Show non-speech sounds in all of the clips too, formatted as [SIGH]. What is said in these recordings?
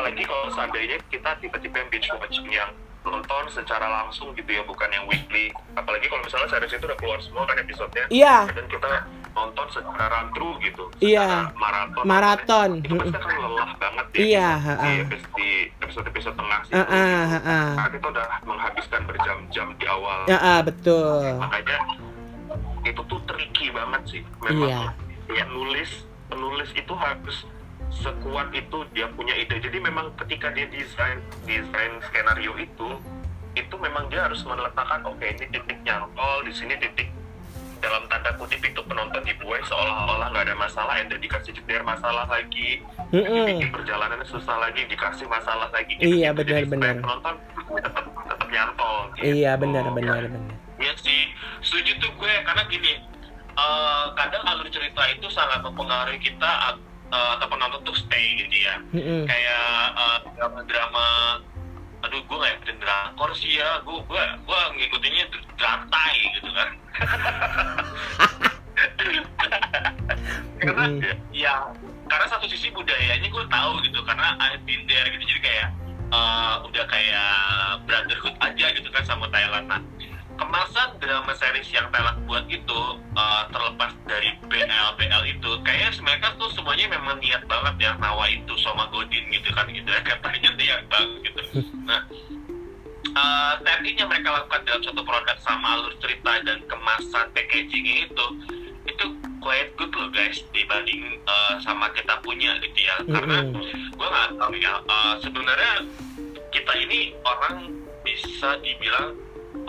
apalagi kalau seandainya kita tipe-tipe yang binge watching yang nonton secara langsung gitu ya bukan yang weekly apalagi kalau misalnya series itu udah keluar semua kan episodenya Iya. dan kita nonton secara run through gitu Iya. secara maraton Maraton. itu pasti akan lelah banget ya Iya, episode- di episode-episode tengah sih Heeh, heeh. Karena kita udah menghabiskan berjam-jam di awal Ya, ah, betul. makanya itu tuh tricky banget sih memang Iya. ya nulis penulis itu harus sekuat itu dia punya ide jadi memang ketika dia desain desain skenario itu itu memang dia harus meletakkan oke ini titik nyantol di sini titik dalam tanda kutip itu penonton dibuai seolah-olah nggak ada masalah dan dikasih jeder masalah lagi Mm-mm. dibikin perjalanannya susah lagi dikasih masalah lagi Iya, Gitu. Jadi benar, benar. penonton tetap tetap nyantol gitu. Iya, benar, benar, benar. Iya sih, setuju tuh gue karena gini, eh, kadang alur cerita itu sangat mempengaruhi kita eh, atau penonton untuk stay gitu ya. Mm-mm. Kayak eh, drama-drama, aduh gue nggak ikutin drakor sih ya, gue gue gue ngikutinnya drantai gitu kan. karena Mm-mm. ya karena satu sisi budayanya gue tahu gitu karena I've been there gitu jadi kayak eh, udah kayak brotherhood aja gitu kan sama Thailand nah kemasan drama series yang Thailand buat itu eh, terlepas dari BL BL itu kayaknya mereka tuh semuanya memang niat banget ya nawa itu sama Godin gitu kan gitu ya. [LAUGHS] Katanya niat banget gitu. Nah uh, teknik yang mereka lakukan dalam satu produk sama alur cerita dan kemasan packaging itu itu quite good loh guys dibanding uh, sama kita punya gitu ya. Karena gue nggak tahu ya uh, sebenarnya kita ini orang bisa dibilang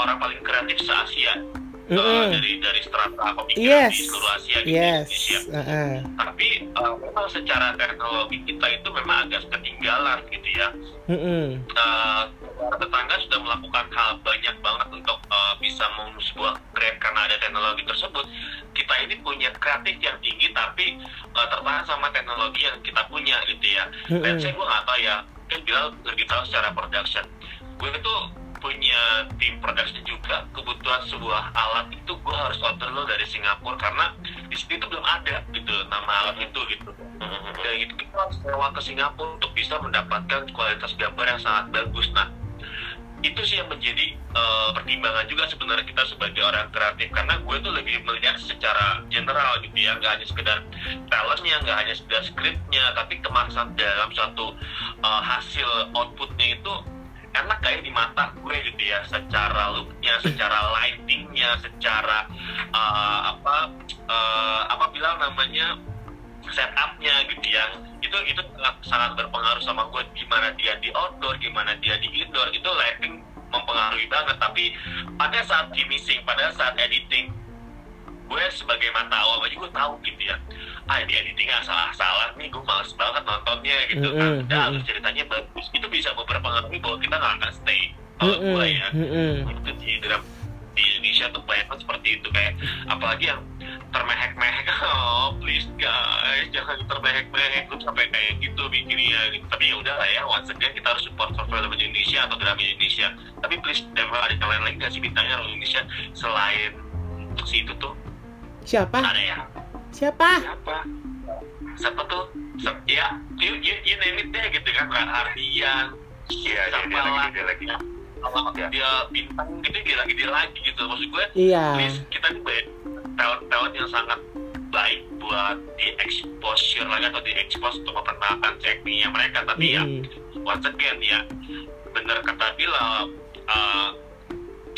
orang paling kreatif se Asia uh, Mm-mm. dari dari strata pemikiran Yes. di seluruh Asia gitu Yes. Indonesia Heeh. tapi uh, memang secara teknologi kita itu memang agak ketinggalan gitu ya Mm-mm. uh, tetangga sudah melakukan hal banyak banget untuk uh, bisa membangun sebuah brand karena ada teknologi tersebut. Kita ini punya kreatif yang tinggi tapi uh, tertahan sama teknologi yang kita punya gitu ya. Mm-mm. Dan saya gue nggak tahu ya, kan Bilal lebih tahu secara production. Gue itu punya tim production juga kebutuhan sebuah alat itu gue harus order lo dari Singapura karena di sini tuh belum ada gitu nama alat itu gitu. Dan itu kita harus sewa ke Singapura untuk bisa mendapatkan kualitas gambar yang sangat bagus. Nah itu sih yang menjadi eh, pertimbangan juga sebenarnya kita sebagai orang kreatif. Karena gue tuh lebih melihat secara general gitu ya nggak hanya sekedar talentnya nggak hanya sekedar skripnya tapi kemasan dalam suatu eh, hasil outputnya itu enak kayak di mata gue gitu ya secara looknya secara lightingnya secara eh, apa eh, apa bilang namanya setupnya gitu yang itu itu sangat, sangat berpengaruh sama gue gimana dia di outdoor gimana dia di indoor itu lighting mempengaruhi banget. Tapi pada saat finishing pada saat editing gue sebagai mata awam aja gue tahu gitu ya ah di editingnya salah-salah nih gue males banget nontonnya gitu kan Mm-mm, udah mm-mm. ceritanya bagus itu bisa berpengaruh bahwa kita nggak akan stay kalau Mm-mm. gue ya Mm-mm. itu di dalam di Indonesia tuh banyak banget seperti itu kayak apalagi yang termehek-mehek [LAUGHS] oh please guys jangan termehek-mehek lu sampai kayak gitu bikinnya gitu. tapi ya udah lah ya once again kita harus support film Indonesia atau drama Indonesia tapi please jangan ada yang lain lagi nggak sih bintangnya orang Indonesia selain si itu tuh Siapa? ada ya Siapa? siapa siapa tuh Se- ya you, you, you name it deh gitu kan Ran Ardian iya iya, dia siapa lagi dia lagi kalau Ya. dia bintang gitu dia lagi dia lagi gitu maksud gue Iya. please kita tuh banyak talent-talent yang sangat baik buat di exposure lagi atau di expose untuk memperkenalkan tekniknya mereka tapi ya Mm-mm. once again ya bener kata Bila uh,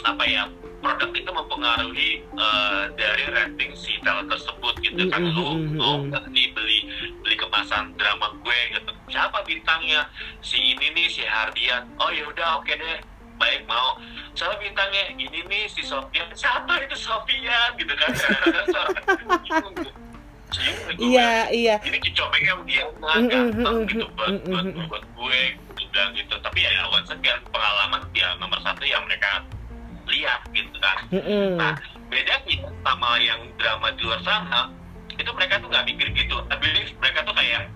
apa ya produk itu mempengaruhi uh, dari rating si talent tersebut gitu kan. Mm, lu mm, mm, mau mm. nggak nih beli beli kemasan drama gue gitu. Siapa bintangnya? Si ini nih si Hardian. Oh ya udah oke deh. Baik mau. Siapa bintangnya? Ini nih si Sofian. Siapa itu Sofian? Gitu kan. Bingung gue. Iya, iya. ini dicobeknya dia. Nah, ganteng gitu buat, buat, buat gue. Gitu dan gitu. Tapi ya once again pengalaman ya nomor satu yang mereka lihat gitu kan Mm-mm. nah bedanya sama yang drama di luar sana itu mereka tuh nggak mikir gitu I believe mereka tuh kayak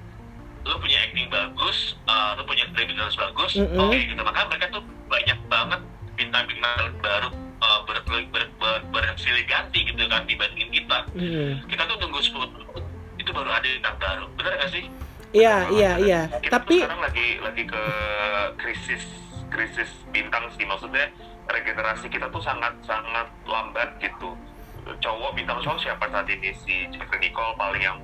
lu punya acting bagus, uh, lu punya kredibilitas bagus, oke gitu. Maka mereka tuh banyak banget bintang-bintang baru uh, ber, ber, ber, bersilih ganti gitu kan dibandingin kita. Mm. Kita tuh tunggu 10 tahun itu baru ada bintang baru, bener gak sih? Iya, iya, iya. Tapi sekarang lagi lagi ke krisis krisis bintang sih maksudnya regenerasi kita tuh sangat sangat lambat gitu. Cowok bintang cowok siapa saat ini si Jeffrey Nicole paling yang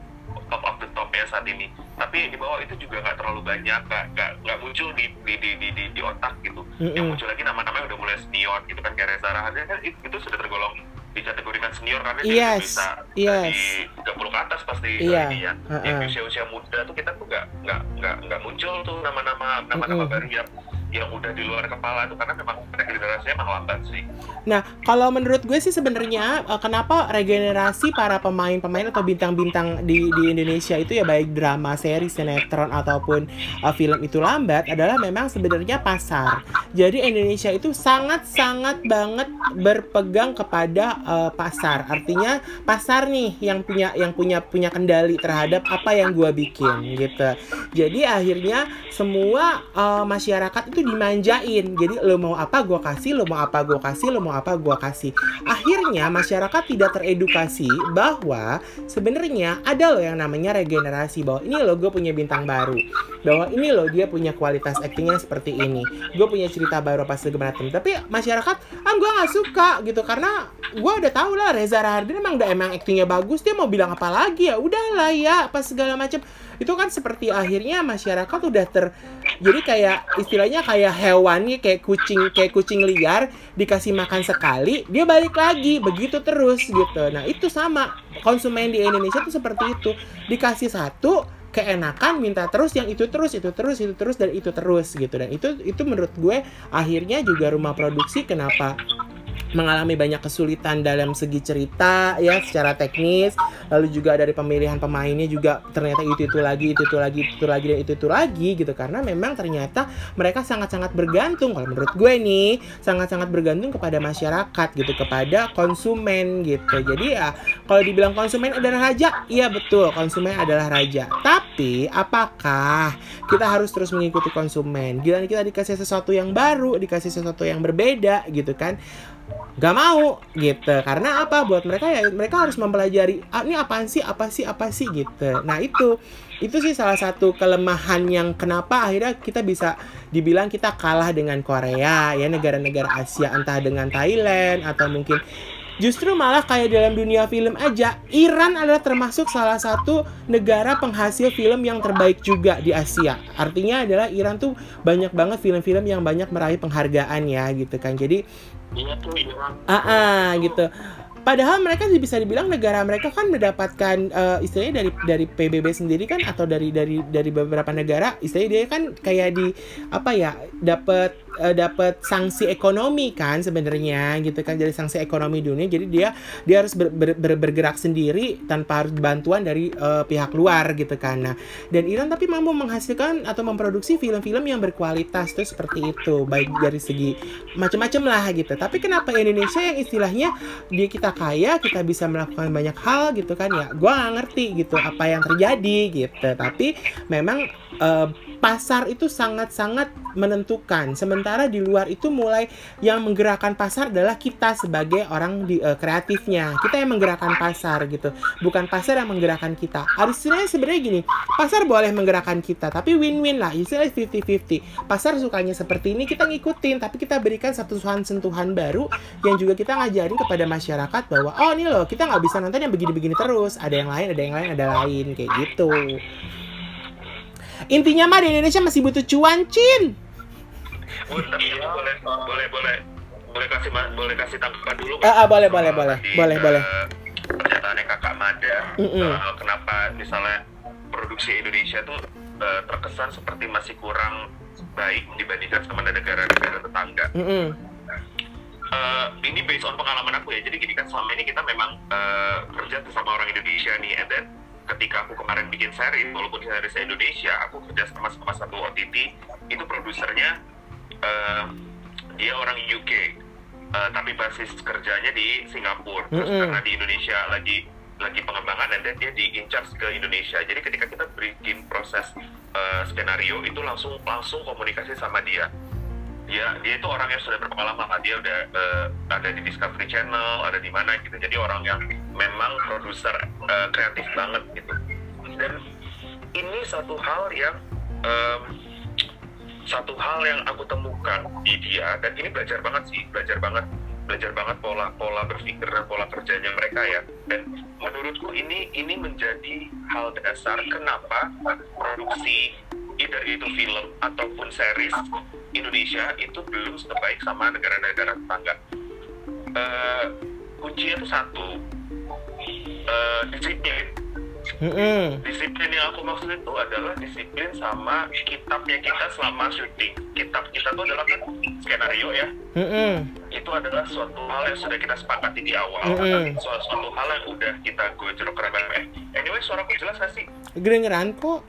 top of the top ya saat ini. Tapi di bawah itu juga nggak terlalu banyak, nggak nggak muncul di di di di, di, di otak gitu. Yang Mm-mm. muncul lagi nama-nama yang udah mulai senior gitu kan kayak Reza Rahadian kan itu, itu sudah tergolong dikategorikan senior karena dia udah Yes, bisa yes. di 30 ke atas pasti Iya, ini ya. uh-uh. Yang usia-usia muda tuh kita tuh nggak nggak nggak nggak muncul tuh nama-nama nama-nama Mm-mm. baru yang yang udah di luar kepala tuh karena memang regenerasinya emang lambat sih. Nah, kalau menurut gue sih sebenarnya eh, kenapa regenerasi para pemain-pemain atau bintang-bintang di di Indonesia itu ya baik drama, seri, sinetron ataupun eh, film itu lambat adalah memang sebenarnya pasar. Jadi Indonesia itu sangat-sangat banget berpegang kepada eh, pasar. Artinya pasar nih yang punya yang punya punya kendali terhadap apa yang gue bikin gitu. Jadi akhirnya semua eh, masyarakat itu dimanjain. Jadi lo mau apa gue kasih, lo mau apa gue kasih, lo mau apa gue kasih. Akhirnya masyarakat tidak teredukasi bahwa sebenarnya ada loh yang namanya regenerasi bahwa ini loh gue punya bintang baru, bahwa ini loh dia punya kualitas aktingnya seperti ini, gue punya cerita baru apa segala macam. Tapi masyarakat ah gue nggak suka gitu. Karena gue udah tahu lah Reza Rahardian emang udah emang aktingnya bagus. Dia mau bilang apa lagi? Ya udahlah ya apa segala macam itu kan seperti akhirnya masyarakat udah ter jadi kayak istilahnya kayak hewannya kayak kucing kayak kucing liar dikasih makan sekali dia balik lagi. Begitu terus gitu. Nah itu sama. Konsumen di Indonesia tuh seperti itu. Dikasih satu keenakan minta terus yang itu terus itu terus itu terus dan itu terus gitu. Dan itu itu menurut gue akhirnya juga rumah produksi kenapa mengalami banyak kesulitan dalam segi cerita ya secara teknis. Lalu juga dari pemilihan pemainnya juga ternyata itu itu lagi itu itu lagi itu itu lagi dan itu itu lagi gitu. Karena memang ternyata mereka sangat-sangat bergantung kalau menurut gue nih sangat-sangat bergantung kepada masyarakat gitu kepada konsumen gitu. Jadi ya kalau dibilang konsumen adalah raja iya betul konsumen adalah raja. Tapi apakah kita harus terus mengikuti konsumen? Gila kita dikasih sesuatu yang baru dikasih sesuatu yang berbeda gitu kan gak mau gitu. Karena apa? Buat mereka ya mereka harus mempelajari ah, ini apaan sih? Apa sih? Apa sih? Gitu. Nah itu. Itu sih salah satu kelemahan yang kenapa akhirnya kita bisa dibilang kita kalah dengan Korea ya negara-negara Asia entah dengan Thailand atau mungkin Justru malah kayak dalam dunia film aja, Iran adalah termasuk salah satu negara penghasil film yang terbaik juga di Asia. Artinya adalah Iran tuh banyak banget film-film yang banyak meraih penghargaan ya gitu kan. Jadi Iya tuh Iran. ah ah, gitu. Padahal mereka bisa dibilang negara mereka kan mendapatkan eh, istilahnya dari dari PBB sendiri kan atau dari dari dari beberapa negara istilahnya dia kan kayak di apa ya dapat eh, dapat sanksi ekonomi kan sebenarnya gitu kan. Dari sanksi ekonomi dunia jadi dia dia harus ber- ber- ber- bergerak sendiri tanpa harus bantuan dari eh, pihak luar gitu kan. Nah dan Iran tapi mampu menghasilkan atau memproduksi film-film yang berkualitas tuh seperti itu. Baik dari segi macam-macam lah gitu. Tapi kenapa Indonesia yang istilahnya dia kita kaya kita bisa melakukan banyak hal gitu kan? Ya gua nggak ngerti gitu apa yang terjadi gitu. Tapi memang eh, pasar itu sangat-sangat menentukan sementara di luar itu mulai yang menggerakkan pasar adalah kita sebagai orang di eh, kreatifnya. Kita yang menggerakkan pasar gitu. Bukan pasar yang menggerakkan kita. Harusnya sebenarnya gini pasar boleh menggerakkan kita tapi win-win lah. Istilahnya 50-50 pasar sukanya seperti ini kita ngikutin tapi kita berikan satu sentuhan baru yang juga kita ngajarin kepada masyarakat bahwa oh ini loh kita nggak bisa nonton yang begini-begini terus. Ada yang lain ada yang lain ada lain. Kayak gitu. Intinya mah di Indonesia masih butuh cuan cin Oh, tapi Iya. boleh boleh boleh boleh kasih boleh kasih tanggapan dulu Ah, ah, boleh, boleh, boleh. Boleh, eh, boleh. pernyataannya kakak Mada Mm-mm. soal kenapa misalnya produksi Indonesia tuh eh, terkesan seperti masih kurang baik dibandingkan sama negara-negara tetangga Mm-mm. Eh, ini based on pengalaman aku ya. Jadi gini kan selama ini kita memang eh, kerja sama orang Indonesia nih, and then ketika aku kemarin bikin seri, walaupun series Indonesia, aku kerja sama sama satu OTT, itu produsernya eh, dia orang UK, eh, tapi basis kerjanya di Singapura. Terus Mm-mm. karena di Indonesia lagi lagi pengembangan, dan dia di in charge ke Indonesia. Jadi ketika kita bikin proses eh, skenario itu langsung langsung komunikasi sama dia dia dia itu orang yang sudah berpengalaman lah dia udah eh, ada di Discovery Channel ada di mana gitu jadi orang yang memang produser eh, kreatif banget gitu dan ini satu hal yang em, satu hal yang aku temukan di dia dan ini belajar banget sih belajar banget belajar banget pola pola berpikir dan pola kerjanya mereka ya. Dan menurutku ini ini menjadi hal dasar kenapa produksi either itu film ataupun series Indonesia itu belum sebaik sama negara-negara tetangga. Eh, kuncinya itu satu eh, disiplin Mm-mm. disiplin yang aku maksud itu adalah disiplin sama kitabnya kita selama syuting kitab kita tuh adalah kan skenario ya Mm-mm. itu adalah suatu hal yang sudah kita sepakati di awal Mm-mm. suatu, suatu hal yang udah kita gojrok remeh anyway suaraku jelas gak sih Kedengeran kok.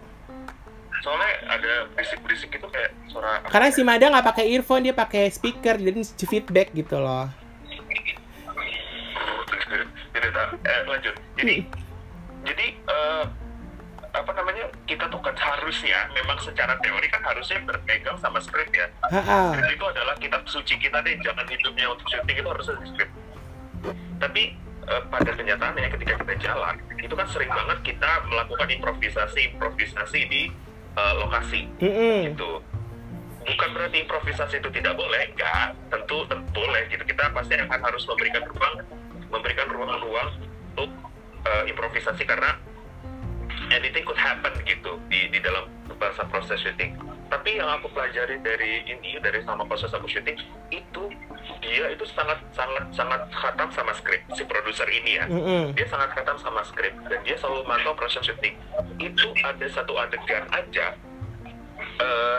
soalnya ada berisik-berisik gitu kayak suara Karena si Mada nggak pakai earphone, dia pakai speaker, jadi feedback gitu loh. tidak eh, lanjut jadi jadi eh, apa namanya kita tuh kan harusnya memang secara teori kan harusnya berpegang sama skrip ya. Skrip itu adalah kitab suci kita deh, jangan hidupnya untuk syuting itu harus ada skrip. Tapi eh, pada kenyataannya ketika kita jalan, itu kan sering banget kita melakukan improvisasi-improvisasi di eh, lokasi Mm-mm. gitu. Bukan berarti improvisasi itu tidak boleh, enggak. Tentu, tentu boleh gitu. Kita pasti akan harus memberikan ruang, memberikan ruang-ruang eh, improvisasi karena anything could happen gitu di di dalam bahasa proses syuting. Tapi yang aku pelajari dari ini dari sama proses aku syuting itu dia itu sangat sangat sangat khatam sama skrip si produser ini ya. Mm-mm. Dia sangat khatam sama skrip dan dia selalu mantau proses syuting. Itu ada satu adegan aja. eh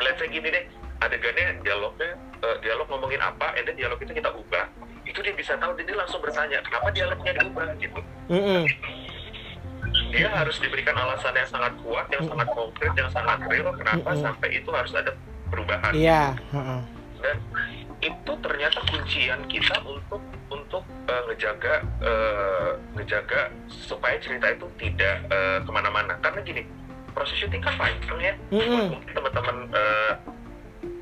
let's say gini deh, adegannya dialognya eh, dialog ngomongin apa, and then dialog itu kita ubah. Itu dia bisa tahu, dia langsung bertanya kenapa dialognya diubah gitu Mm-mm. dia harus diberikan alasan yang sangat kuat, yang sangat konkret, yang sangat real kenapa Mm-mm. sampai itu harus ada perubahan. Iya. ha-ha. Dan itu ternyata kuncian kita untuk untuk eh, ngejaga eh, ngejaga supaya cerita itu tidak eh, ke mana-mana. Karena gini, proses syuting kan panjang ya. Mm-mm. Mungkin teman-teman eh,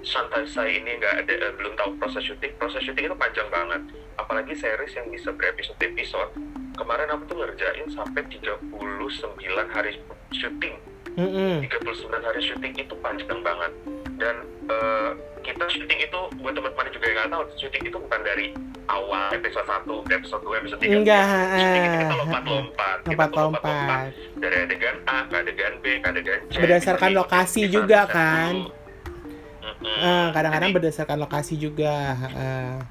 santai saya ini nggak ada eh, belum tahu proses syuting. Proses syuting itu panjang banget. Apalagi series yang bisa berepisode-episode. Kemarin aku tuh ngerjain sampai 39 hari syuting. Mm-mm. 39 hari syuting itu panjang banget. Dan eh, kita syuting itu buat teman-teman juga yang nggak tahu, syuting itu bukan dari awal episode 1 ke episode 2, episode 3. Enggak, Syuting itu kita eh, lompat-lompat. Kita tuh Lompat-lompat. dari adegan A ke adegan B ke adegan C. Berdasarkan lokasi juga, kan? dulu. Eh, kadang-kadang Jadi, berdasarkan lokasi juga. ha-ha.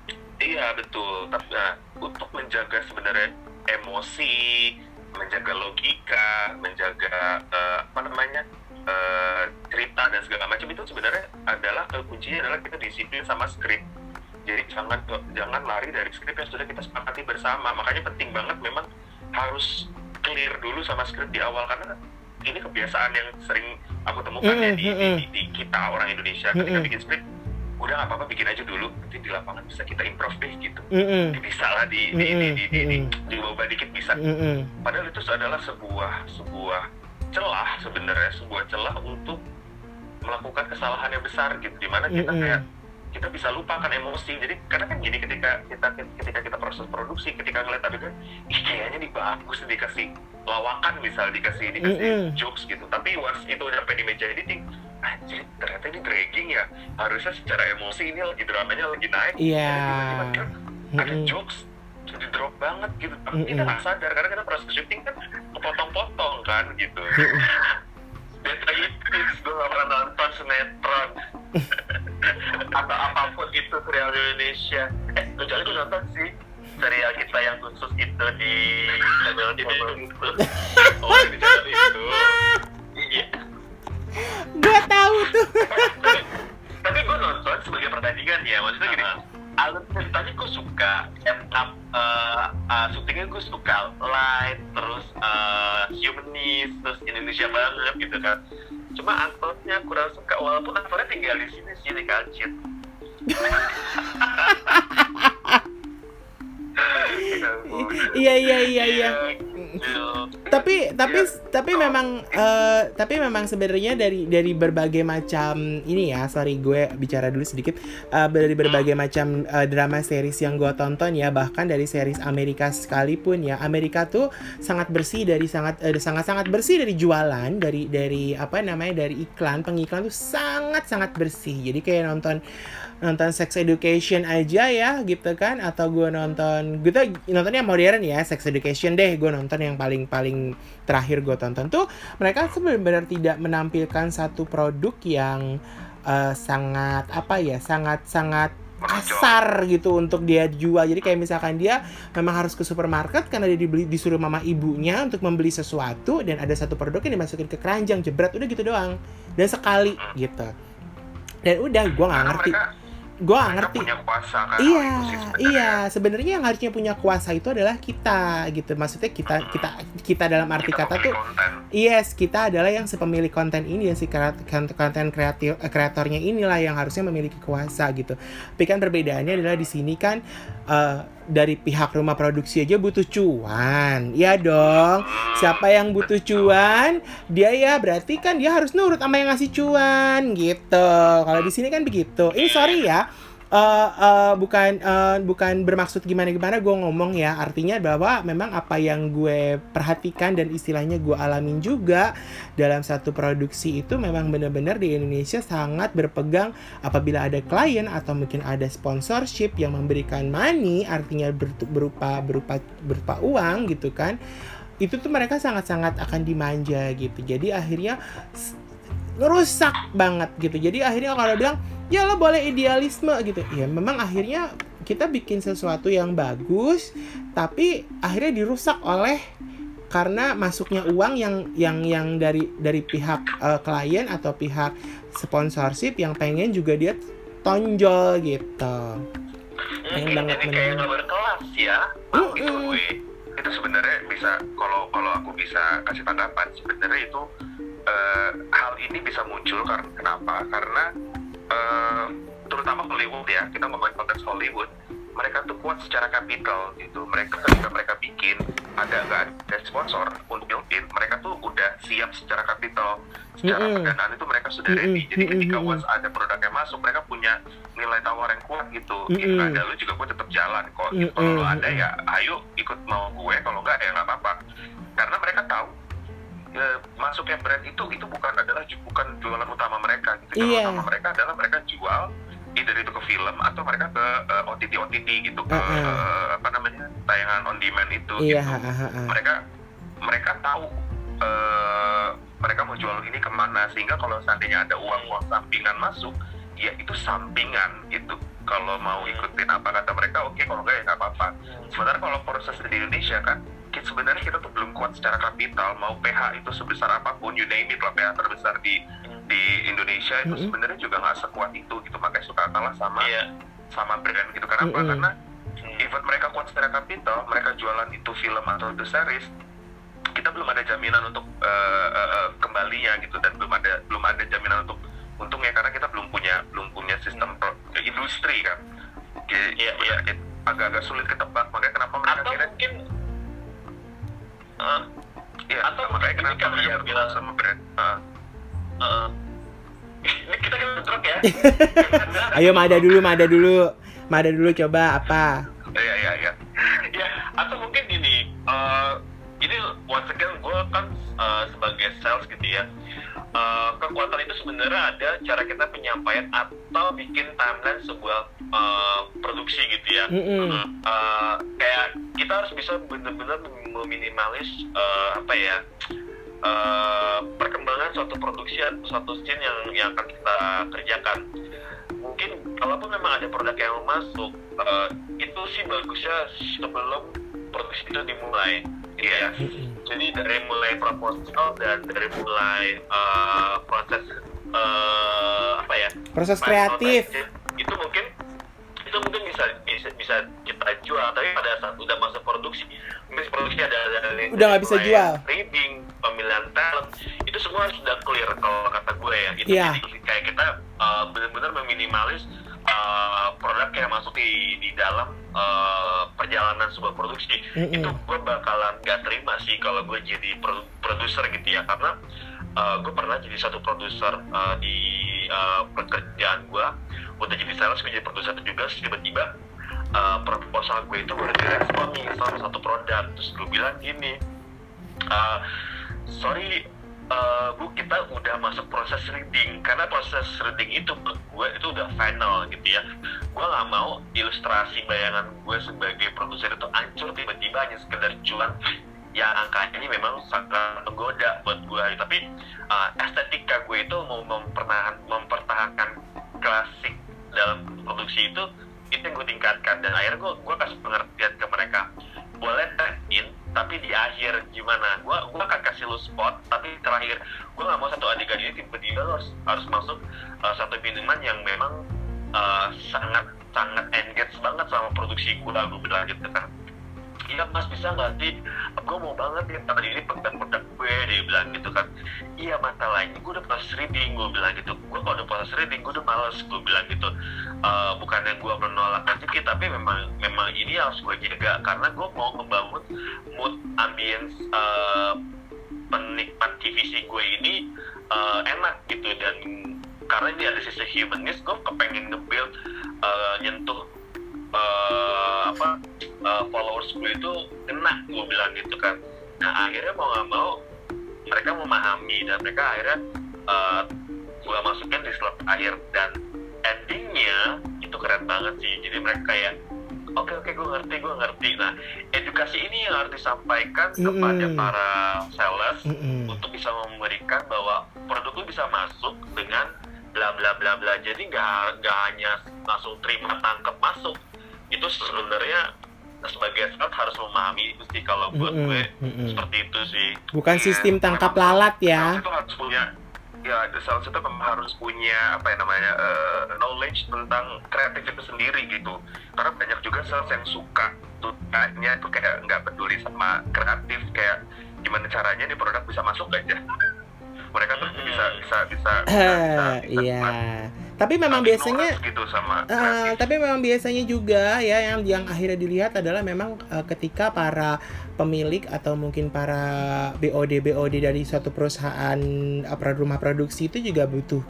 Iya betul. Tapi nah, untuk menjaga sebenarnya emosi, menjaga logika, menjaga eh, apa namanya eh, cerita dan segala macam itu sebenarnya adalah kuncinya adalah kita disiplin sama skrip. Jadi jangan jangan lari dari skrip yang sudah kita sepakati bersama. Makanya penting banget memang harus clear dulu sama skrip di awal karena ini kebiasaan yang sering aku temukan ya di, di, Mm-mm, di- di kita orang Indonesia. Ketika Mm-mm. bikin skrip udah nggak apa-apa bikin aja dulu. Nanti di lapangan bisa kita improve deh gitu. Mm-mm. bisa lah di di di di, di, di, Mm-mm. diubah dikit bisa. Padahal itu adalah sebuah sebuah celah sebenarnya sebuah celah untuk melakukan kesalahan yang besar gitu di mana kita kayak kita bisa lupakan emosi. Jadi karena kan gini ketika kita ketika kita proses produksi ketika ngeliat adegan ih kayaknya ini bagus dikasih lawakan misal dikasih dikasih Mm-mm. jokes gitu. Tapi once itu sampai di meja editing anjir ternyata ini dragging ya. Harusnya secara emosi ini lagi dramanya lagi naik. Iya. Dan tiba-tiba kan ada Mm-mm. jokes jadi drop banget gitu. Tapi Mm-mm. kita nggak sadar karena kita proses syuting kan kepotong-potong kan gitu. Dan lagi tips gue gak pernah nonton sinetron. [LAUGHS] Atau apa pun itu serial Indonesia. Eh kecuali gue nonton sih serial kita yang khusus itu di channel [LAUGHS] itu oh di channel itu. Iya. Gua tahu tuh. [LAUGHS] tapi, tapi gue nonton sebagai pertandingan ya maksudnya gini. Alur ceritanya gue suka end up uh, uh, syutingnya gue suka light terus uh, humanis terus Indonesia banget gitu kan. Cuma aktornya kurang suka walaupun aktornya tinggal di sini sih di Kalcit [LAUGHS] Iya iya iya iya. gitu. tapi tapi Ya. tapi memang eh, tapi memang sebenarnya dari dari berbagai macam ini ya sorry gue bicara dulu sedikit Eh, dari berbagai macam eh, drama series yang gue tonton ya bahkan dari series Amerika sekalipun ya Amerika tuh sangat bersih dari sangat eh, sangat sangat bersih dari jualan dari dari apa namanya dari iklan pengiklan tuh sangat sangat bersih jadi kayak nonton nonton Sex Education aja ya gitu kan. Atau gue nonton gue tuh nontonnya modern ya Sex Education deh. Gue nonton yang paling paling terakhir gue tonton tuh. Mereka sebenarnya tidak menampilkan satu produk yang eh, sangat apa ya sangat sangat kasar gitu untuk dia jual. Jadi kayak misalkan dia memang harus ke supermarket karena dia dibeli disuruh mama ibunya untuk membeli sesuatu dan ada satu produk yang dimasukin ke keranjang jebret udah gitu doang. Dan sekali gitu. Dan udah gue nggak ngerti. Mereka, gue ngerti punya kuasa kan Iya, sebenarnya. iya. Sebenarnya yang harusnya punya kuasa itu adalah kita, gitu. Maksudnya kita, kita, kita dalam arti Kita kata tuh, konten. yes, kita adalah yang sepemilik konten ini dan si kreat- kon- konten kreatif eh, kreatornya inilah yang harusnya memiliki kuasa gitu. Tapi kan perbedaannya adalah di sini kan eh, dari pihak rumah produksi aja butuh cuan, ya dong. Siapa yang butuh cuan, dia ya berarti kan dia harus nurut sama yang ngasih cuan gitu. Kalau di sini kan begitu. Ini sorry ya, eh eh, bukan eh, bukan bermaksud gimana gimana gue ngomong ya. Artinya bahwa memang apa yang gue perhatikan dan istilahnya gue alamin juga dalam satu produksi itu memang benar-benar di Indonesia sangat berpegang apabila ada klien atau mungkin ada sponsorship yang memberikan money artinya ber- berupa berupa berupa uang gitu kan itu tuh mereka sangat-sangat akan dimanja gitu. Jadi akhirnya s- rusak banget gitu. Jadi akhirnya kalau bilang ya lo boleh idealisme gitu. Ya memang akhirnya kita bikin sesuatu yang bagus tapi akhirnya dirusak oleh karena masuknya uang yang yang yang dari dari pihak eh, klien atau pihak sponsorship yang pengen juga dia tonjol gitu. Pengen Hmm, banget jadi kayak nggak berkelas ya. Itu gue itu sebenarnya bisa kalau kalau aku bisa kasih tanggapan sebenarnya itu eh, hal ini bisa muncul karena kenapa? Karena eh, terutama Hollywood ya kita ngomongin konteks Hollywood mereka tuh kuat secara kapital gitu. Mereka ketika mereka bikin ada nggak ada sponsor untuk build-in mereka tuh udah siap secara kapital secara Mm-mm. pendanaan itu mereka sudah ready. Jadi ketika mm-mm, once ada produk yang masuk mereka punya nilai tawar yang kuat gitu. Mm-mm. Gitu, ada lu juga gue tetap jalan kok gitu. kalau lu Mm-mm, ada ya ayo brand itu itu bukan adalah bukan jualan utama mereka gitu jualan Iya. utama mereka adalah mereka jual either itu ke film atau mereka ke eh, OTT OTT gitu ke Uh-uh. eh, apa namanya tayangan on demand itu iya gitu ha, ha. mereka mereka tahu eh, mereka mau jual ini ke mana sehingga kalau seandainya ada uang uang sampingan masuk ya itu sampingan itu kalau mau ikutin apa kata mereka oke kalau enggak ya nggak apa-apa sementara kalau proses di Indonesia kan sebenarnya kita tuh belum kuat secara kapital mau PH itu sebesar apa pun you name it lah PH terbesar di di Indonesia itu Mm-mm. sebenarnya juga nggak sekuat itu gitu. Makanya suka kalah sama Iya. sama brand gitu. Kenapa Mm-mm. karena even mereka kuat secara kapital mereka jualan itu film atau itu series kita belum ada jaminan untuk eh, eh, eh, kembalinya gitu. Dan belum ada belum ada jaminan untuk untungnya karena kita belum punya belum punya sistem pro- eh, industri kan. Jadi Iya, sebenarnya agak-agak sulit ketebak. Makanya kenapa mereka Atau kira mungkin eh, ya atau makanya kenapa ya, bergabung bilang- sama brand Ah, eh, ini kita kan bentrok ya. [LAUGHS] ayo Mada dulu Mada dulu. Mada dulu coba apa? Iya iya iya. Ya atau mungkin gini eh, ini once again gue kan eh, sebagai sales gitu ya eh, kekuatan itu sebenarnya ada cara kita penyampaian atau bikin timeline sebuah eh, produksi gitu ya. Mm-mm. Eh, kayak kita harus bisa benar-benar meminimalis eh, apa ya eh, perkembangan suatu produksi atau suatu scene yang yang akan kita kerjakan. Mungkin kalaupun memang ada produk yang masuk eh, itu sih bagusnya sebelum produksi itu dimulai gitu ya Mm-mm. jadi dari mulai proposal dan dari mulai eh, proses eh, apa ya proses kreatif itu mungkin itu mungkin bisa bisa bisa kita jual tapi pada saat udah masuk produksi mungkin produksi ada ada Udah nggak bisa jual. reading pemilihan talent itu semua sudah clear kalau kata gue ya itu Iya. jadi kayak kita uh, benar-benar meminimalis uh, produk yang masuk di di dalam uh, perjalanan sebuah produksi Mm-mm. itu gue bakalan gak terima sih kalau gue jadi pro- produser gitu ya. Karena gue pernah jadi satu produser uh, di uh, pekerjaan gue udah jadi sales gue jadi produser juga tiba-tiba uh, proposal gue itu baru direspon nih salah satu produk. Terus gue bilang gini uh, sorry uh, bu kita udah masuk proses reading. Karena proses reading itu gue itu udah final gitu ya. Gue nggak mau ilustrasi bayangan gue sebagai produser itu hancur tiba-tiba hanya sekedar cuan yang angkanya memang sangat menggoda buat gue tapi uh, estetika gue itu mau mempertahan, mempertahankan klasik dalam produksi itu itu yang gue tingkatkan. Dan akhirnya gue gue kasih pengertian ke mereka. Boleh tag in tapi di akhir gimana? Gue gue akan kasih lu spot tapi terakhir gue nggak mau satu adegan ini tiba-tiba harus harus masuk uh, satu minuman yang memang uh, sangat sangat engage banget sama produksi gue gue bilang gitu kan iya mas bisa nggak sih? Gue mau banget ya tadi ini produk-produk gue dia bilang gitu kan. Iya masalahnya gue udah proses reading gue bilang gitu. Gue kalau udah proses reading gue udah males gue bilang gitu. Uh, bukannya gue menolak rezeki tapi memang memang ini harus gue jaga. Karena gue mau membangun mood ambience uh, penikmat TVC gue ini uh, enak gitu. Dan karena ini ada sisi humanis gue kepengen nge-build uh, nyentuh uh, apa uh, followers gue itu kena gue bilang gitu kan nah akhirnya mau nggak mau mereka memahami dan mereka akhirnya uh, gue masukin di slot akhir dan endingnya itu keren banget sih jadi mereka kayak oke oke gue ngerti gue ngerti nah edukasi ini yang harus disampaikan kepada Mm-mm. para sales Mm-mm. untuk bisa memberikan bahwa produk itu bisa masuk dengan bla bla bla bla jadi nggak nggak hanya langsung terima tangkap masuk itu sebenarnya sebagai sales harus memahami itu sih kalau buat Mm-mm, gue mm-mm. seperti itu sih Bukan Iya, sistem tangkap lalat ya. itu harus punya ya sales itu memang harus punya apa ya namanya eh, knowledge tentang kreatif itu sendiri gitu karena banyak juga sales yang suka sukanya tuh kayak nggak peduli sama kreatif kayak gimana caranya nih produk bisa masuk aja mereka tuh Mm-mm. bisa bisa bisa, bisa, Eh, bisa Iya. mas- Tapi memang biasanya gitu sama Eh, kreatif. tapi memang biasanya juga ya yang yang akhirnya dilihat adalah memang eh, ketika para pemilik atau mungkin para BOD BOD dari suatu perusahaan apa rumah produksi itu juga butuh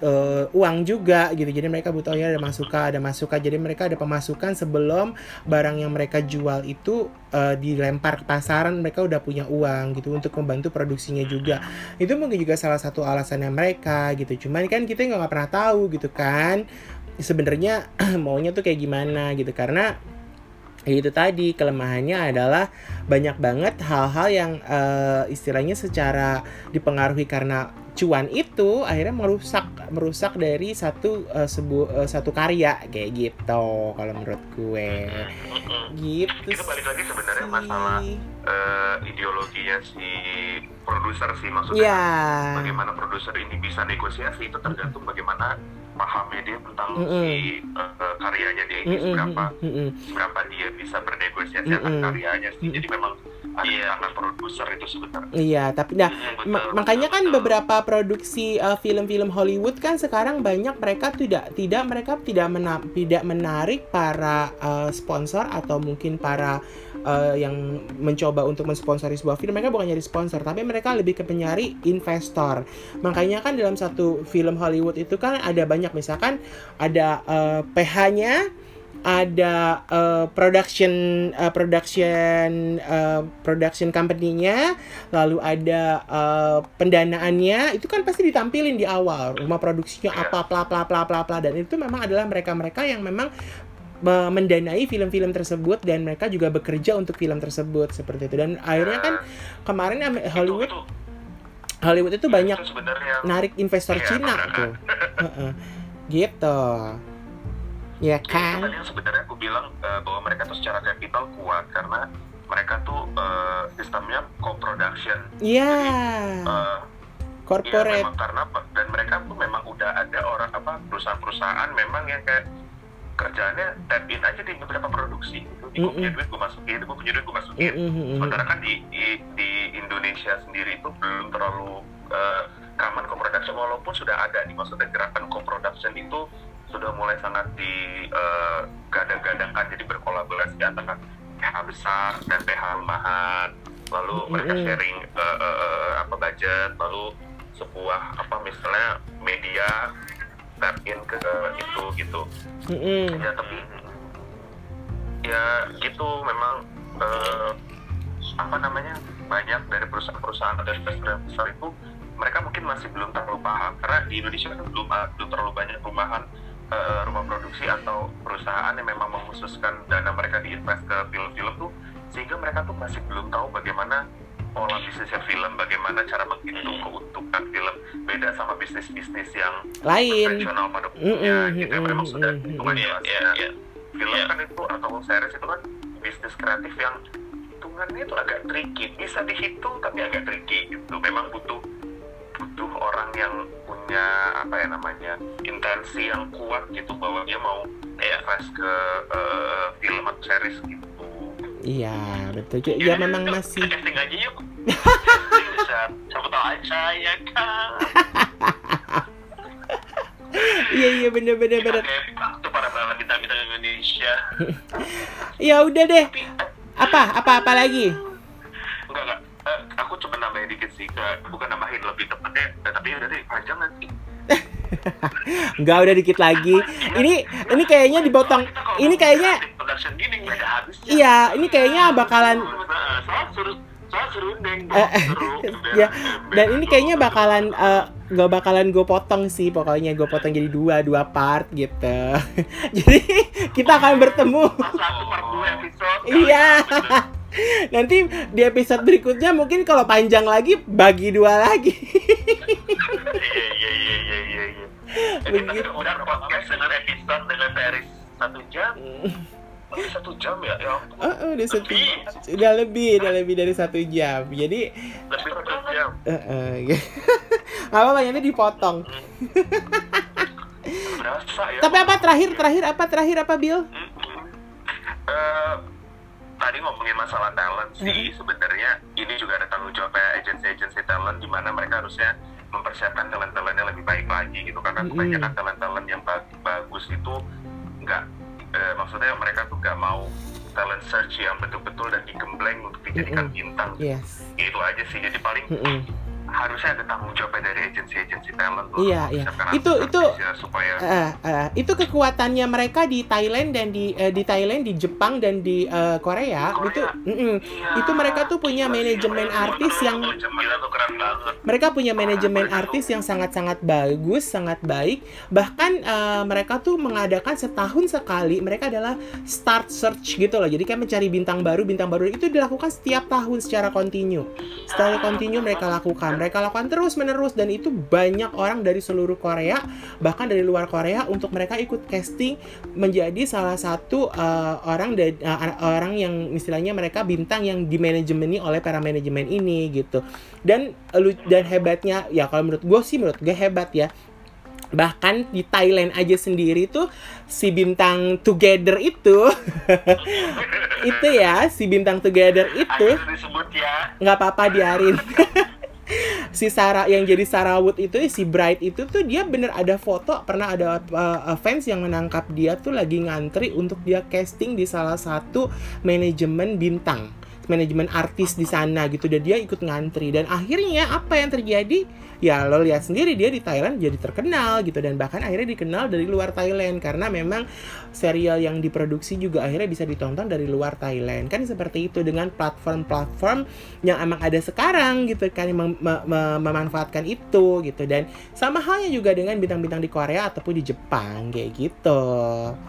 eh, uang juga gitu. Jadi mereka butuh ya ada masukan, ada masukan. Jadi mereka ada pemasukan sebelum barang yang mereka jual itu eh, dilempar ke pasaran, mereka udah punya uang gitu untuk membantu produksinya juga itu mungkin juga salah satu alasannya mereka gitu cuman kan kita nggak pernah tahu gitu kan sebenarnya [CLEARS THROAT] maunya tuh kayak gimana gitu karena ya itu tadi kelemahannya adalah banyak banget hal-hal yang eh, istilahnya secara dipengaruhi karena cuan itu akhirnya merusak merusak dari satu eh, sebu- eh, satu karya kayak gitu kalau menurut gue Mm-mm. gitu Itu balik lagi sebenarnya masalah eh, ideologinya si produser sih maksudnya ya bagaimana produser ini bisa negosiasi itu tergantung bagaimana pahamnya dia tentang Mm-mm. si eh, karyanya dia ini Mm-mm, seberapa mm-mm, mm-mm. seberapa dia bisa bernegosiasi akan Mm-mm. karyanya sih Mm-mm. jadi memang ada Iya. tangan produser itu sebenarnya Iya, tapi nah Mm, ma- betul, makanya betul, kan betul. beberapa produksi uh, film-film Hollywood kan sekarang banyak mereka tidak tidak mereka tidak mena- tidak menarik para uh, sponsor atau mungkin para uh, yang mencoba untuk mensponsori sebuah film mereka bukan nyari sponsor tapi mereka lebih ke penyari investor makanya kan dalam satu film Hollywood itu kan ada banyak misalkan ada uh, PH-nya ada uh, production uh, production uh, production company-nya lalu ada uh, pendanaannya itu kan pasti ditampilin di awal rumah produksinya apa bla bla bla bla bla dan itu memang adalah mereka-mereka yang memang me- mendanai film-film tersebut dan mereka juga bekerja untuk film tersebut seperti itu. Dan akhirnya kan kemarin Ame- Hollywood itu, Hollywood itu banyak itu sebenarnya narik investor Iya, Cina tuh. Gitu ya Ya, itu kan yang sebenarnya aku bilang eh, bahwa mereka tuh secara kapital kuat karena mereka tuh eh, sistemnya co-production Iya, Eh, Iya, corporate. memang karena? Dan mereka tuh memang udah ada orang apa perusahaan-perusahaan memang yang kayak kerjanya tap in aja di beberapa produksi gitu. Di gue punya duit gue masukin, gue punya duit gue masukin. Mm, mm, mm, mm. Sementara kan di, di di Indonesia sendiri itu belum terlalu eh, common co-production walaupun sudah ada nih maksudnya gerakan co-production itu sudah mulai sangat di eh, jadi berkolaborasi antara PH besar dan PH rumahan lalu mereka sharing eh, eh, eh, apa budget lalu sebuah apa misalnya media tap in ke itu gitu. Ya tapi ya gitu memang eh, apa namanya banyak dari perusahaan-perusahaan atau investor yang besar itu mereka mungkin masih belum terlalu paham karena di Indonesia kan belum belum terlalu banyak rumahan eh, rumah produksi atau perusahaan yang memang mengkhususkan dana mereka diinvest ke film-film tuh sehingga mereka tuh masih belum tahu bagaimana pola bisnisnya film, bagaimana cara menghitung keuntungan film beda sama bisnis-bisnis yang Lain. konvensional pada umumnya Mm-mm, gitu ya memang sudah mm-mm. hitungan Iya, jelasnya iya, iya. film Iya. kan itu atau series itu kan bisnis kreatif yang hitungannya itu agak tricky bisa dihitung tapi agak tricky gitu memang butuh butuh orang yang punya apa ya namanya intensi yang kuat gitu bahwa dia mau invest ke eh, film atau series gitu Iya, betul. Cu- Ya memang yuk, masih casting aja yuk [LAUGHS] siapa tahu aja ya kan Iya iya bener bener bener. itu para para bintang-bintang Indonesia [LAUGHS] Ya udah deh. eh, Apa apa apa lagi? Enggak udah dikit lagi. Ini ini kayaknya dipotong. Ini kayaknya iya, ini kayaknya bakalan [LAUGHS] ya, dan ini kayaknya bakalan eh, gak bakalan gue potong sih pokoknya gue potong jadi dua dua part gitu. [LAUGHS] Jadi kita akan bertemu. [LAUGHS] Iya. nanti di episode berikutnya mungkin kalau panjang lagi bagi dua lagi iya iya iya iya iya iya Eh, kita udah podcast dengan episode dengan series satu jam. Ini satu jam ya? Ya ampun. oh, oh, udah satu udah lebih udah lebih dari satu jam. Jadi lebih satu jam. Eh, [LAUGHS] nggak apa-apa nanti dipotong. Berasa ya. Tapi apa terakhir terakhir apa terakhir apa Bill? Eh, tadi ngomongin masalah talent sih. Sebenarnya ini juga ada tanggung jawabnya agensi-agensi talent di mana mereka harusnya mempersiapkan talent-talentnya lebih baik lagi gitu karena Mm-mm. kebanyakan talent-talent yang bag- bagus itu nggak eh, maksudnya mereka tuh nggak mau talent search yang betul-betul dan digembleng untuk dijadikan Mm-mm. bintang yes itu aja sih jadi paling Mm-mm. Harusnya ada tanggung jawabnya dari agensi-agensi talent loh, Iya, iya. Itu- itu- supaya Eh, eh, itu kekuatannya mereka di Thailand dan di eh, di Thailand di Jepang dan di eh, Korea, Korea. itu mm-mm. Iya. itu mereka tuh punya manajemen artis yang gila mereka punya manajemen artis yang sangat-sangat bagus, sangat baik. Bahkan eh, mereka tuh mengadakan setahun sekali. Mereka adalah start search gitu loh. Jadi kayak mencari bintang baru, bintang baru itu dilakukan setiap tahun secara kontinu. Secara kontinu mereka lakukan. Mereka lakukan terus menerus dan itu banyak orang dari seluruh Korea, bahkan dari luar Korea untuk mereka ikut casting menjadi salah satu eh, orang dan orang yang istilahnya mereka bintang yang dimanajemeni oleh para manajemen ini gitu. Dan lu dan hebatnya ya kalau menurut gue sih menurut gue hebat ya. Bahkan di Thailand aja sendiri tuh si bintang Together itu [LAUGHS] itu ya si bintang Together itu ya. nggak apa-apa diarin [LAUGHS] si Sarah yang jadi Sarah Wood itu si Bright itu tuh dia bener ada foto pernah ada uh, fans yang menangkap dia tuh lagi ngantri untuk dia casting di salah satu manajemen bintang manajemen artis di sana gitu dan dia ikut ngantri. Dan akhirnya apa yang terjadi ya lo lihat sendiri dia di Thailand jadi terkenal gitu dan bahkan akhirnya dikenal dari luar Thailand karena memang serial yang diproduksi juga akhirnya bisa ditonton dari luar Thailand kan seperti itu dengan platform-platform yang emang ada sekarang gitu kan mem- me- me- memanfaatkan itu gitu dan sama halnya juga dengan bintang-bintang di Korea ataupun di Jepang kayak gitu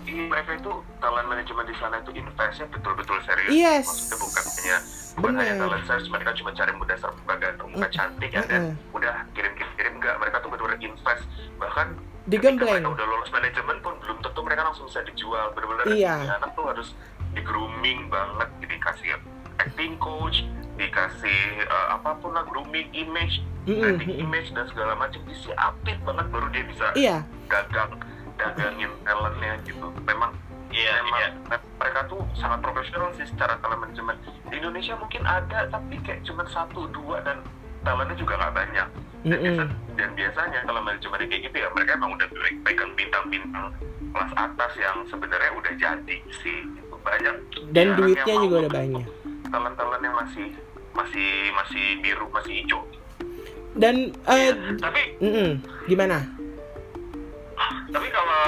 Iya, mereka itu talent manajemen di sana itu investnya betul-betul serius. Yes. Maksudnya bukan hanya bukan talent search, mereka cuma cari muda serba ganteng, muka cantik, ya, dan udah kirim-kirim enggak. Mereka tuh betul-betul invest. Bahkan digembleng mereka udah lolos manajemen pun belum tentu mereka langsung bisa dijual. Bener-bener Iya. anak tuh harus di grooming banget, dikasih acting coach, dikasih eh, apa pun lah grooming image, Mm-mm, branding mm-mm. image dan segala macam disiapin banget baru dia bisa iya dagang dagangin talentnya gitu memang iya memang iya me- mereka tuh sangat profesional sih secara talent manajemen di Indonesia mungkin ada tapi kayak cuma satu dua dan talentnya juga nggak banyak dan, Mm-mm. biasa- dan biasanya kalau manajemen kayak gitu ya mereka emang udah pegang bintang-bintang kelas atas yang sebenarnya udah jadi sih Gitu. banyak Dan ya, duitnya juga udah banyak. talent-talent yang masih masih masih biru masih hijau Dan eh tapi mm-mm, gimana? tapi kalau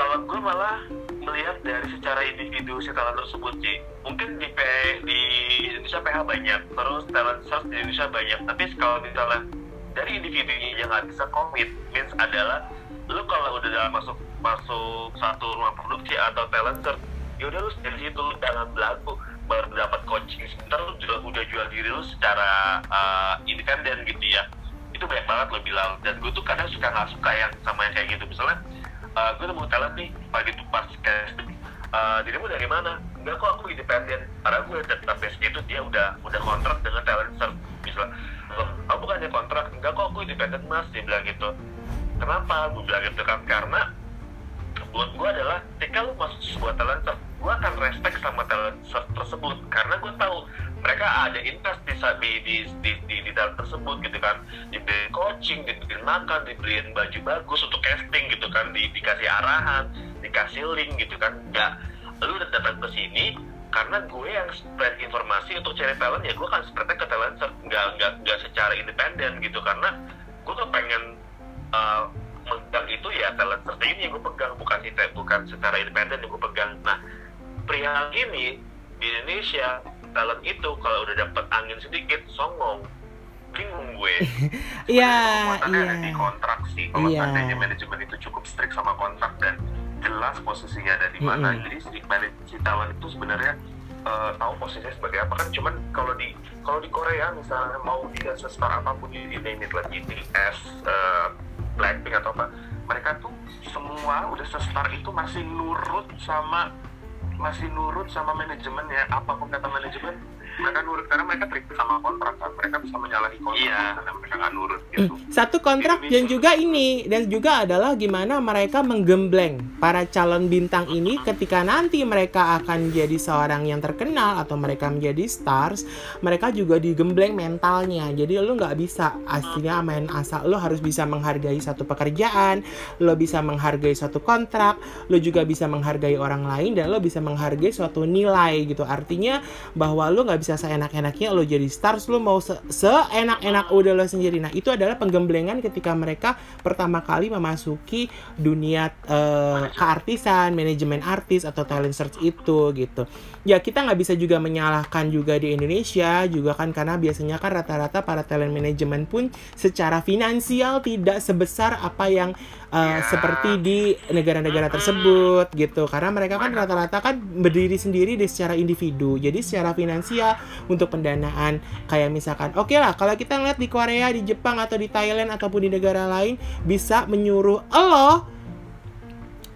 kalau gue malah melihat dari secara individu si talent tersebut sih mungkin di P, di Indonesia PH banyak terus talent search di Indonesia banyak. Tapi kalau misalnya dari individunya yang nggak bisa komit means adalah lu kalau udah dalam masuk masuk satu rumah produksi atau talent search ya udah lu dari situ lu jangan belagu baru dapat coaching sebentar lu juga udah jual diri lu secara uh, independen gitu ya. Itu banyak banget lo bilang. Dan gue tuh kadang suka nggak suka yang sama yang kayak gitu. Misalnya uh, gue nemu talent nih pagi tuh pas casting uh, dirimu dari mana? Enggak kok aku independen. Karena gue database itu dia udah udah kontrak dengan talent search misalnya "Loh, kamu bukannya kontrak enggak kok aku independen mas dia bilang gitu. Kenapa? Gue bilang gitu kan karena buat gue adalah ketika lu masuk sebuah talent gue akan respect sama talent tersebut. Karena gue tahu mereka ada invest di di di di, di, talent tersebut gitu kan. Dibeliin coaching dibeliin makan dibeliin baju bagus untuk casting gitu kan. Di, dikasih arahan dikasih link gitu kan. Nggak lu udah datang ke sini karena gue yang spread informasi untuk cari talent ya gue akan spreadnya ke talent nggak nggak nggak secara independen gitu. Karena gue tuh pengen uh, megang itu ya talent search ini yang gue pegang bukan bukan secara independen yang gue pegang. Nah perihal ini di Indonesia talent itu kalau udah dapet angin sedikit songong bingung gue [LAUGHS] Iya, iya. di kontrak sih kalau Iya. seandainya manajemen itu cukup strict sama kontrak dan jelas posisinya ada di mana Mm-mm. jadi si manaj- si talent itu sebenarnya eh, tahu posisinya sebagai apa kan cuman kalau di kalau di Korea misalnya mau dia sestar apa pun di di name it BTS eh, Blackpink atau apa mereka tuh semua udah sestar itu masih nurut sama masih nurut sama manajemennya apa pun kata manajemen mereka nurut karena mereka terikat sama kontrak kan mereka bisa menyalahi kontrak Iya. karena mereka nggak nurut gitu Satu kontrak dan juga ini dan juga adalah gimana mereka menggembleng para calon bintang ini ketika nanti mereka akan jadi seorang yang terkenal atau mereka menjadi stars, mereka juga digembleng mentalnya. Jadi lu nggak bisa aslinya main asal, lu harus bisa menghargai satu pekerjaan, lu bisa menghargai suatu kontrak, lu juga bisa menghargai orang lain dan lu bisa menghargai suatu nilai gitu. Artinya bahwa lu nggak bisa seenak-enaknya lo jadi stars lu mau se- seenak-enak udah lo sendiri. Nah itu adalah penggemblengan ketika mereka pertama kali memasuki dunia eh, keartisan manajemen artis atau talent search itu gitu ya kita nggak bisa juga menyalahkan juga di Indonesia juga kan karena biasanya kan rata-rata para talent manajemen pun secara finansial tidak sebesar apa yang Ya. seperti di negara-negara tersebut gitu. Karena mereka kan rata-rata kan berdiri sendiri di secara individu. Jadi secara finansial untuk pendanaan kayak misalkan oke lah kalau kita ngeliat di Korea di Jepang atau di Thailand ataupun di negara lain bisa menyuruh lo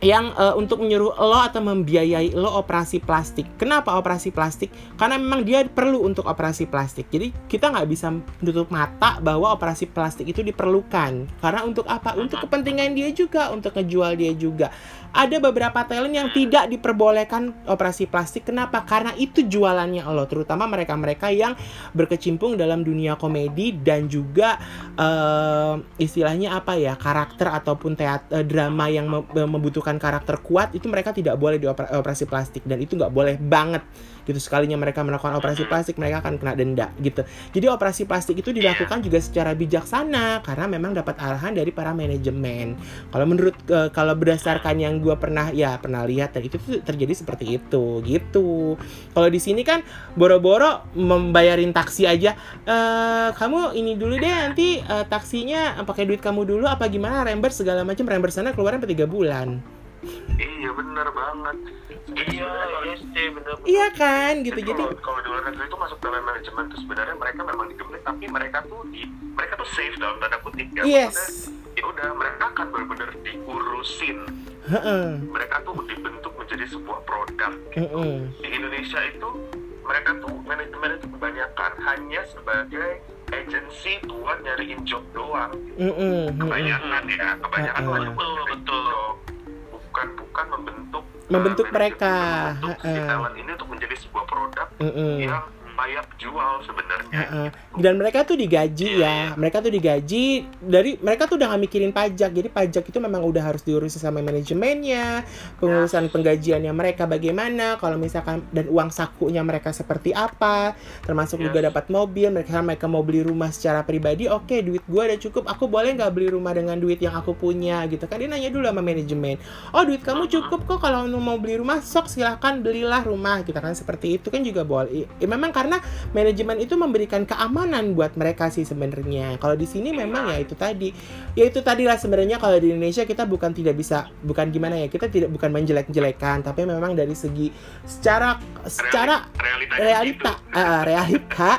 yang eh, untuk menyuruh lo atau membiayai lo operasi plastik. Kenapa operasi plastik? Karena memang dia perlu untuk operasi plastik. Jadi kita nggak bisa menutup mata bahwa operasi plastik itu diperlukan. Karena untuk apa? Untuk kepentingan dia juga, untuk ngejual dia juga. Ada beberapa talent yang tidak diperbolehkan operasi plastik. Kenapa? Karena itu jualannya lo, terutama mereka-mereka yang berkecimpung dalam dunia komedi dan juga eh, istilahnya apa ya karakter ataupun teater drama yang mem- membutuhkan karakter kuat itu mereka tidak boleh dioperasi plastik dan itu nggak boleh banget gitu sekalinya mereka melakukan operasi plastik mereka akan kena denda gitu. Jadi operasi plastik itu dilakukan juga secara bijaksana karena memang dapat arahan dari para manajemen. Kalau menurut eh, kalau berdasarkan yang gue pernah ya pernah lihat dan itu terjadi seperti itu gitu. Kalau di sini kan boro-boro membayarin taksi aja eh kamu ini dulu deh nanti eh, taksinya pakai duit kamu dulu apa gimana reimburse segala macam reimburse sana keluaran sampai tiga bulan. Iya bener banget iya iya bener iya kan gitu. Jadi jadi kalau, di luar negeri itu masuk dalam manajemen. Tuh sebenarnya mereka memang digembleng tapi mereka tuh di mereka tuh safe dalam tanda kutip ya. Yes. Ya udah mereka akan benar-benar diurusin Heeh. mereka tuh dibentuk menjadi sebuah produk. Heeh. di Indonesia itu mereka tuh manajemen itu kebanyakan hanya sebagai agensi buat nyariin job doang. Heeh. Heeh. kebanyakan ya kebanyakan buat nyariin job bukan bukan membentuk Membentuk uh, mereka. membentuk si Heeh. talent ini untuk menjadi sebuah produk Heeh. yang payah jual sebenarnya. Heeh. dan mereka tuh digaji ya. mereka tuh digaji dari mereka tuh udah gak mikirin pajak. Jadi pajak itu memang udah harus diurusin sama manajemennya pengurusan penggajiannya mereka bagaimana kalau misalkan dan uang sakunya mereka seperti apa. Termasuk Yes. juga dapat mobil. Mereka mereka mau beli rumah secara pribadi oke duit gua udah cukup. Aku boleh nggak beli rumah dengan duit yang aku punya gitu kan? Dia nanya dulu sama manajemen. Oh duit kamu cukup kok kalau mau beli rumah? Sok silahkan belilah rumah gitu kan? Seperti itu kan juga boleh. I- memang karena manajemen itu memberikan keamanan buat mereka sih sebenarnya. Kalau di sini memang ya itu tadi. Ya itu tadi lah sebenarnya kalau di Indonesia kita bukan tidak bisa bukan gimana ya kita tidak bukan menjelek-jelekan tapi memang dari segi secara secara realitanya realita gitu. eh, realita.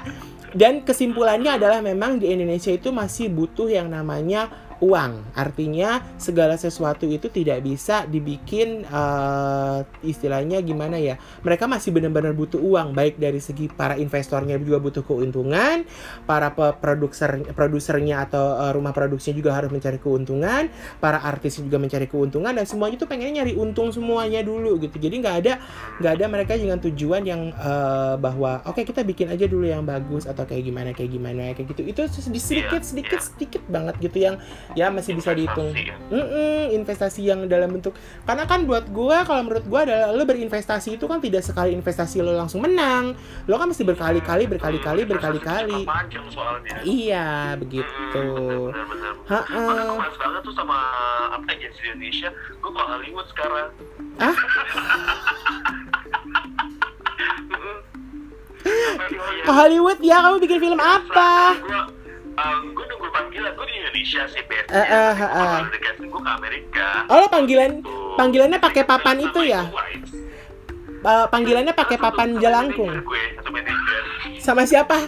Dan kesimpulannya adalah memang di Indonesia itu masih butuh yang namanya uang. Artinya segala sesuatu itu tidak bisa dibikin eh, istilahnya gimana ya mereka masih benar-benar butuh uang baik dari segi para investornya juga butuh keuntungan para produser produsernya atau eh, rumah produksinya juga harus mencari keuntungan para artis juga mencari keuntungan dan semuanya tuh pengennya nyari untung semuanya dulu gitu. Jadi nggak ada nggak ada mereka dengan tujuan yang eh, bahwa oke kita bikin aja dulu yang bagus atau kayak gimana kayak gimana kayak gitu. Itu sedikit sedikit Iya, sedikit iya. sedikit banget gitu yang ya masih bisa dihitung. Investasi ya. Mm-mm, investasi yang dalam bentuk karena kan buat gua kalau menurut gua adalah lo berinvestasi itu kan tidak sekali investasi lo langsung menang. Lo kan mesti berkali-kali berkali-kali berkali-kali. soalnya. Iya begitu. Gue banget tuh sama apa agensi Indonesia gue ke Hollywood sekarang. Ah? [LAUGHS] Hollywood. ke Hollywood? Ya kamu bikin film apa Gue gue nunggu panggilan gue di Indonesia sih. Eh, eh, eh, kalau eh. udah casting gue ke Amerika. oh lo panggilan Tuh. panggilannya pakai papan itu ya. Eh, panggilannya pakai papan jelangkung Gue sama siapa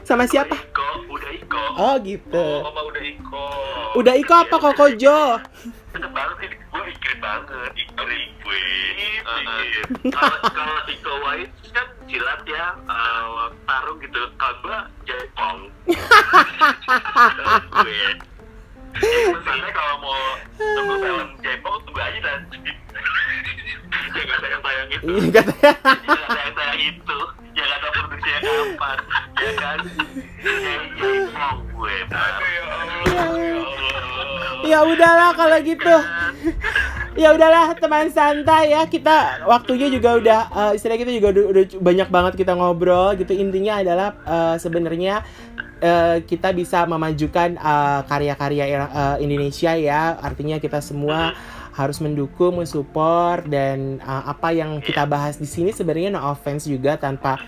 sama siapa Iko, udah Iko. oh gitu Oh, sama udah Iko. udah Iko apa Kokojo Cakep banget sih, gue mikirin banget Iko gue. Kalau kalau Iko White silat ya, eh, tarung gitu. Kalau [LAUGHS] gue jepong. gue. Misalnya kalau mau tunggu film jepong tunggu aja nanti. ya [LAUGHS] nggak ada yang tayang itu. iya Ya nggak ada yang tayang itu. Nggak ada produksinya kapan. Ya kan? Jepong gue. Ya. Ya Allah. ya udahlah kalau gitu ya udahlah teman santai ya. Kita waktunya juga udah eh, istilah kita juga udah, udah banyak banget kita ngobrol gitu. Intinya adalah eh, sebenarnya eh, kita bisa memajukan karya-karya eh, Indonesia ya. Artinya kita semua harus mendukung, mensupport dan eh, apa yang kita bahas di sini sebenarnya no offense juga tanpa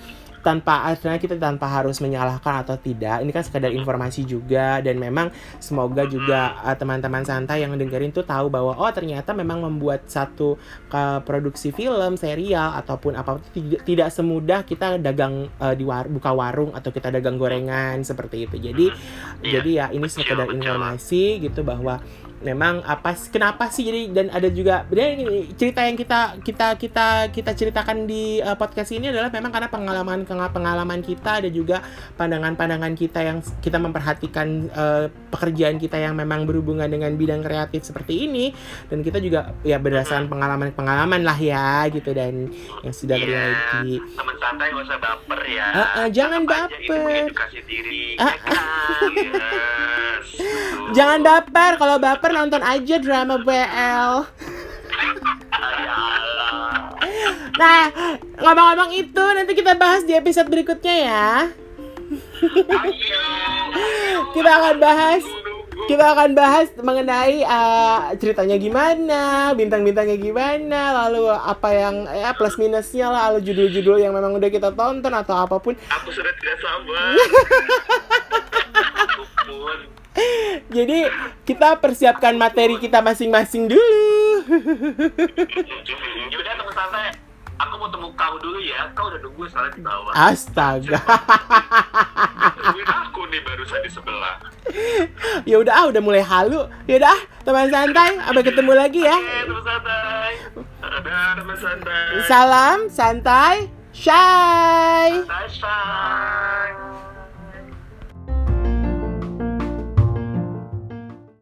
tanpa artinya kita tanpa harus menyalahkan atau tidak ini kan sekedar informasi juga dan memang semoga juga uh, teman-teman santai yang dengerin tuh tahu bahwa oh ternyata memang membuat satu uh, produksi film serial ataupun apa tidak, tidak semudah kita dagang uh, di war, buka warung atau kita dagang gorengan seperti itu. Jadi Iya, jadi ya ini sekedar informasi gitu bahwa memang apa kenapa sih jadi dan ada juga dan cerita yang kita kita kita kita ceritakan di uh, podcast ini adalah memang karena pengalaman pengalaman kita ada juga pandangan-pandangan kita yang kita memperhatikan uh, pekerjaan kita yang memang berhubungan dengan bidang kreatif seperti ini dan kita juga ya berdasarkan pengalaman-pengalaman lah ya gitu dan yang sudah Iya, terjadi teman santai gak usah baper ya. Ah, ah, jangan Ini baper. diri. Ya kan? Yes. Jangan baper kalau baper nonton aja drama BL. Nah, ngomong-ngomong itu nanti kita bahas di episode berikutnya ya. Kita akan bahas kita akan bahas mengenai uh, ceritanya gimana, bintang-bintangnya gimana, lalu apa yang ya plus minusnya lah, lalu judul-judul yang memang udah kita tonton atau apa pun. Aku sudah tidak sabar. [LAUGHS] Jadi kita persiapkan materi kita masing-masing dulu. Yaudah teman santai. Aku mau temu kau dulu ya. Kau udah nunggu soalnya di bawah. Astaga. Tungguin aku nih barusan di sebelah. ya udah ah, udah mulai halu. Ya udah, ah, teman santai, sampai ketemu lagi ya. Oke, teman santai. Ada teman santai. Salam santai, shy. Santai.